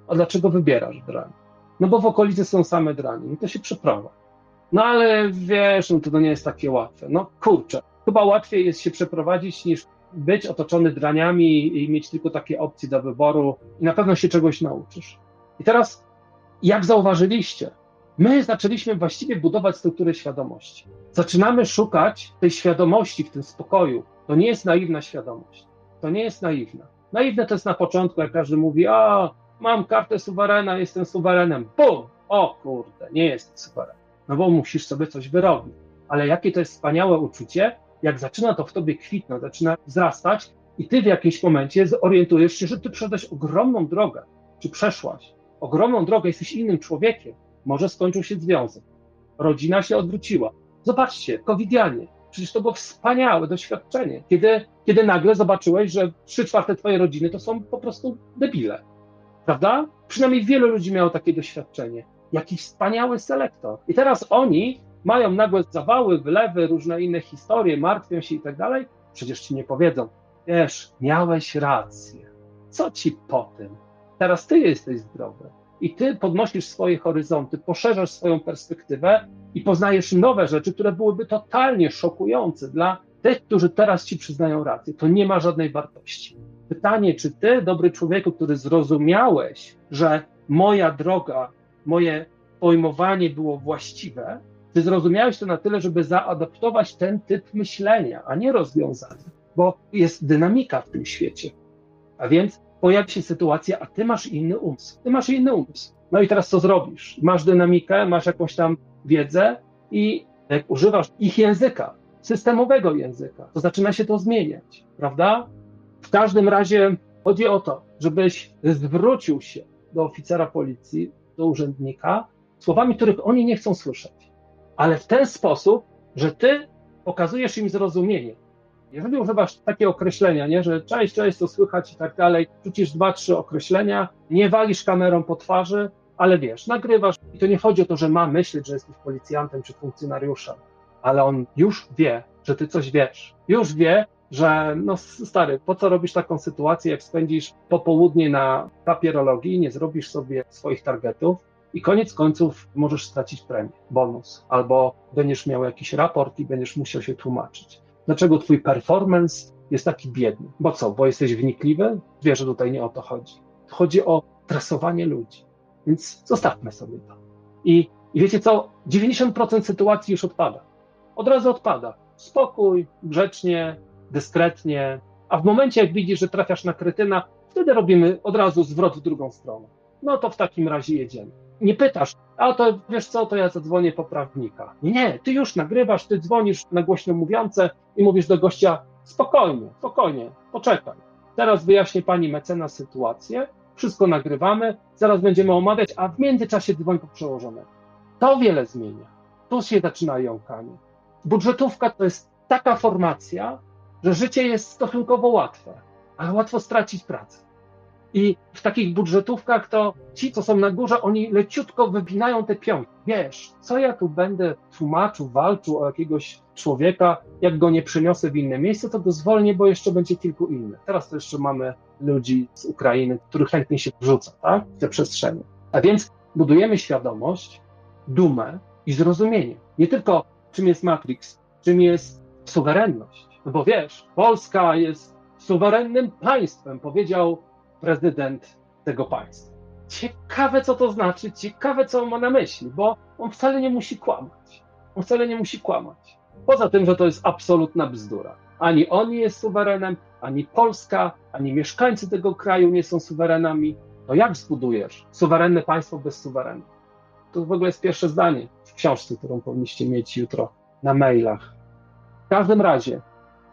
A dlaczego wybierasz drań? No bo w okolicy są same dranie, no to się przeprowadź. No ale wiesz, no to, to nie jest takie łatwe. No kurczę, chyba łatwiej jest się przeprowadzić niż być otoczony draniami i mieć tylko takie opcje do wyboru i na pewno się czegoś nauczysz. I teraz, jak zauważyliście, my zaczęliśmy właściwie budować strukturę świadomości. Zaczynamy szukać tej świadomości w tym spokoju. To nie jest naiwna świadomość. To nie jest naiwna. Naiwne to jest na początku, jak każdy mówi, a mam kartę suwerena, jestem suwerenem. Bum! O kurde, nie jestem suwerenem. No bo musisz sobie coś wyrobić. Ale jakie to jest wspaniałe uczucie, jak zaczyna to w tobie kwitnąć, zaczyna wzrastać i ty w jakimś momencie zorientujesz się, że ty przeszedłeś ogromną drogę, czy przeszłaś ogromną drogę, jesteś innym człowiekiem, może skończył się związek, rodzina się odwróciła. Zobaczcie, covidianie, przecież to było wspaniałe doświadczenie, kiedy, kiedy nagle zobaczyłeś, że trzy czwarte twojej rodziny to są po prostu debile, prawda? Przynajmniej wielu ludzi miało takie doświadczenie. Jaki wspaniały selektor. I teraz oni mają nagłe zawały, wylewy, różne inne historie, martwią się i tak dalej, przecież ci nie powiedzą, wiesz, miałeś rację, co ci po tym? Teraz ty jesteś zdrowy i ty podnosisz swoje horyzonty, poszerzasz swoją perspektywę i poznajesz nowe rzeczy, które byłyby totalnie szokujące dla tych, którzy teraz ci przyznają rację. To nie ma żadnej wartości. Pytanie, czy ty, dobry człowieku, który zrozumiałeś, że moja droga, moje pojmowanie było właściwe, ty zrozumiałeś to na tyle, żeby zaadaptować ten typ myślenia, a nie rozwiązania, bo jest dynamika w tym świecie. A więc pojawi się sytuacja, a ty masz inny umysł. Ty masz inny umysł. No i teraz co zrobisz? Masz dynamikę, masz jakąś tam wiedzę i jak używasz ich języka, systemowego języka, to zaczyna się to zmieniać, prawda? W każdym razie chodzi o to, żebyś zwrócił się do oficera policji, do urzędnika, słowami, których oni nie chcą słyszeć ale w ten sposób, że ty pokazujesz im zrozumienie. Jeżeli używasz takie określenia, nie, że cześć, cześć, to słychać i tak dalej, rzucisz dwa, trzy określenia, nie walisz kamerą po twarzy, ale wiesz, nagrywasz i to nie chodzi o to, że ma myśleć, że jesteś policjantem czy funkcjonariuszem, ale on już wie, że ty coś wiesz. Już wie, że no stary, po co robisz taką sytuację, jak spędzisz popołudnie na papierologii, nie zrobisz sobie swoich targetów, i koniec końców możesz stracić premię, bonus, albo będziesz miał jakiś raport i będziesz musiał się tłumaczyć. Dlaczego twój performance jest taki biedny? Bo co, bo jesteś wnikliwy? Wiesz, że tutaj nie o to chodzi. Chodzi o tresowanie ludzi. Więc zostawmy sobie to. I, i wiecie co? 90% sytuacji już odpada. Od razu odpada. Spokój, grzecznie, dyskretnie. A w momencie, jak widzisz, że trafiasz na kretyna, wtedy robimy od razu zwrot w drugą stronę. No to w takim razie jedziemy nie pytasz, a to wiesz co, to ja zadzwonię po prawnika. Nie, ty już nagrywasz, ty dzwonisz na głośno mówiące i mówisz do gościa, spokojnie, spokojnie, poczekaj. Teraz wyjaśnię pani mecenas sytuację, wszystko nagrywamy, zaraz będziemy omawiać, a w międzyczasie dzwoń po przełożonego. To wiele zmienia. Tu się zaczyna jąkanie. Budżetówka to jest taka formacja, że życie jest stosunkowo łatwe, ale łatwo stracić pracę. I w takich budżetówkach to ci, co są na górze, oni leciutko wypinają te piątki. Wiesz, co ja tu będę tłumaczył, walczył o jakiegoś człowieka, jak go nie przyniosę w inne miejsce, to go zwolnię, bo jeszcze będzie kilku innych. Teraz to jeszcze mamy ludzi z Ukrainy, których chętnie się wrzuca, tak, w te przestrzenie. A więc budujemy świadomość, dumę i zrozumienie. Nie tylko czym jest Matrix, czym jest suwerenność. No bo wiesz, Polska jest suwerennym państwem, powiedział prezydent tego państwa. Ciekawe, co to znaczy, ciekawe, co on ma na myśli, bo on wcale nie musi kłamać. On wcale nie musi kłamać. Poza tym, że to jest absolutna bzdura. Ani on nie jest suwerenem, ani Polska, ani mieszkańcy tego kraju nie są suwerenami. to jak zbudujesz suwerenne państwo bez suwerenu? To w ogóle jest pierwsze zdanie w książce, którą powinniście mieć jutro na mailach. W każdym razie,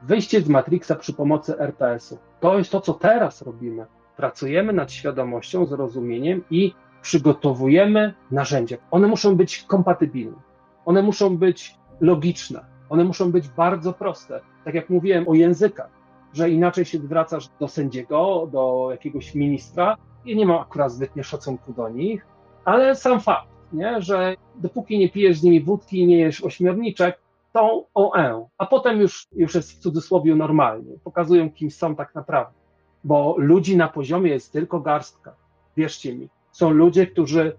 wyjście z Matrixa przy pomocy RPS-u. To jest to, co teraz robimy. Pracujemy nad świadomością, zrozumieniem i przygotowujemy narzędzia. One muszą być kompatybilne, one muszą być logiczne, one muszą być bardzo proste. Tak jak mówiłem o językach, że inaczej się zwracasz do sędziego, do jakiegoś ministra i nie ma akurat zbytnio szacunku do nich, ale sam fakt, nie? że dopóki nie pijesz z nimi wódki i nie jesz ośmiorniczek, to OE, a potem już, już jest w cudzysłowie normalnie. Pokazują, kim są tak naprawdę. Bo ludzi na poziomie jest tylko garstka. Wierzcie mi. Są ludzie, którzy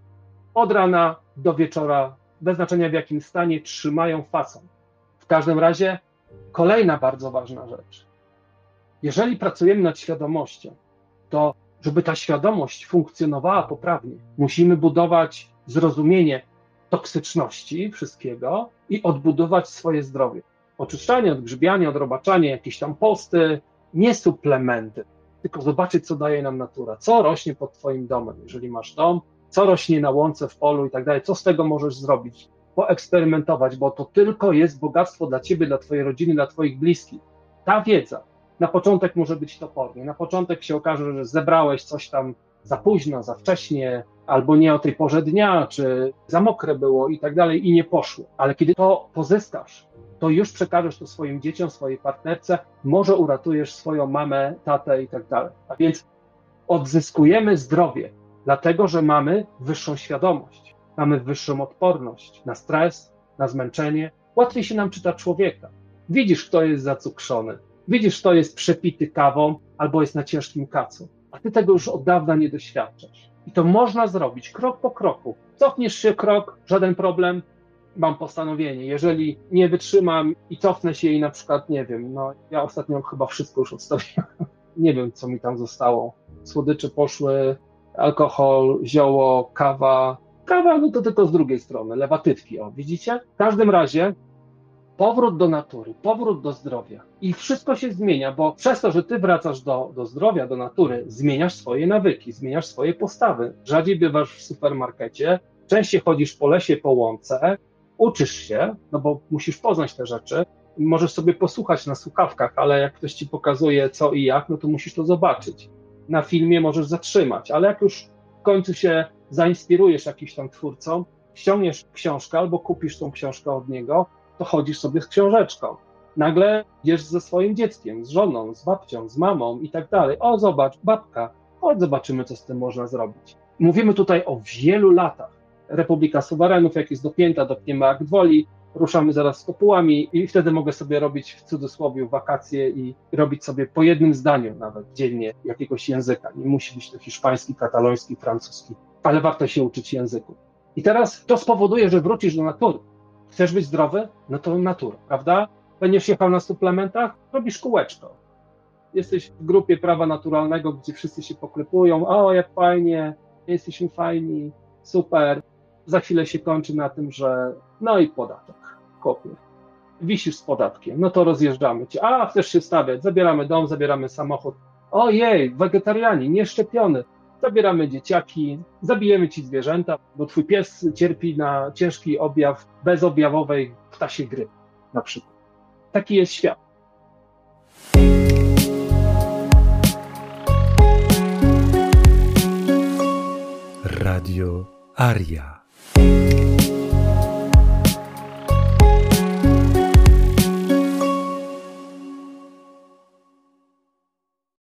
od rana do wieczora, bez znaczenia w jakim stanie, trzymają fason. W każdym razie, kolejna bardzo ważna rzecz. Jeżeli pracujemy nad świadomością, to żeby ta świadomość funkcjonowała poprawnie, musimy budować zrozumienie toksyczności wszystkiego i odbudować swoje zdrowie. Oczyszczanie, odgrzybianie, odrobaczanie, jakieś tam posty, nie suplementy, tylko zobaczyć, co daje nam natura, co rośnie pod Twoim domem, jeżeli masz dom, co rośnie na łące, w polu i tak dalej, co z tego możesz zrobić, poeksperymentować, bo to tylko jest bogactwo dla Ciebie, dla Twojej rodziny, dla Twoich bliskich. Ta wiedza, na początek może być topornie. Na początek się okaże, że zebrałeś coś tam za późno, za wcześnie, albo nie o tej porze dnia, czy za mokre było i tak dalej, i nie poszło. Ale kiedy to pozyskasz, to już przekażesz to swoim dzieciom, swojej partnerce, może uratujesz swoją mamę, tatę i tak dalej. A więc odzyskujemy zdrowie, dlatego że mamy wyższą świadomość, mamy wyższą odporność na stres, na zmęczenie. Łatwiej się nam czyta człowieka. Widzisz, kto jest zacukrzony, Widzisz, kto jest przepity kawą albo jest na ciężkim kacu, a ty tego już od dawna nie doświadczasz. I to można zrobić krok po kroku. Cofniesz się krok, żaden problem, mam postanowienie. Jeżeli nie wytrzymam i cofnę się i na przykład, nie wiem, no ja ostatnio chyba wszystko już odstawiłem. Nie wiem, co mi tam zostało. Słodycze poszły, alkohol, zioło, kawa. Kawa, no to tylko z drugiej strony, lewatytki, o, widzicie? W każdym razie powrót do natury, powrót do zdrowia. I wszystko się zmienia, bo przez to, że ty wracasz do, do zdrowia, do natury, zmieniasz swoje nawyki, zmieniasz swoje postawy. Rzadziej bywasz w supermarkecie, częściej chodzisz po lesie, po łące, uczysz się, no bo musisz poznać te rzeczy. Możesz sobie posłuchać na słuchawkach, ale jak ktoś ci pokazuje co i jak, no to musisz to zobaczyć. Na filmie możesz zatrzymać, ale jak już w końcu się zainspirujesz jakimś tam twórcą, ściągniesz książkę albo kupisz tą książkę od niego, to chodzisz sobie z książeczką. Nagle idziesz ze swoim dzieckiem, z żoną, z babcią, z mamą i tak dalej. O, zobacz, babka, chodź zobaczymy, co z tym można zrobić. Mówimy tutaj o wielu latach. Republika Suwerenów, jak jest dopięta, dopniemy akt woli, ruszamy zaraz z kopułami i wtedy mogę sobie robić w cudzysłowie wakacje i robić sobie po jednym zdaniu nawet dziennie jakiegoś języka. Nie musi być to hiszpański, kataloński, francuski, ale warto się uczyć języku. I teraz to spowoduje, że wrócisz do natury. Chcesz być zdrowy? No to natura, prawda? Będziesz jechał na suplementach? Robisz kółeczko. Jesteś w grupie prawa naturalnego, gdzie wszyscy się poklepują. O, jak fajnie, jesteśmy fajni, super. Za chwilę się kończy na tym, że no i podatek, kopie. Wisisz z podatkiem, no to rozjeżdżamy cię. A, chcesz się stawiać, zabieramy dom, zabieramy samochód. Ojej, wegetarianin, nieszczepiony zabieramy dzieciaki, zabijemy ci zwierzęta, bo twój pies cierpi na ciężki objaw bezobjawowej ptasiej gry, na przykład. Taki jest świat. Radio Aria. Música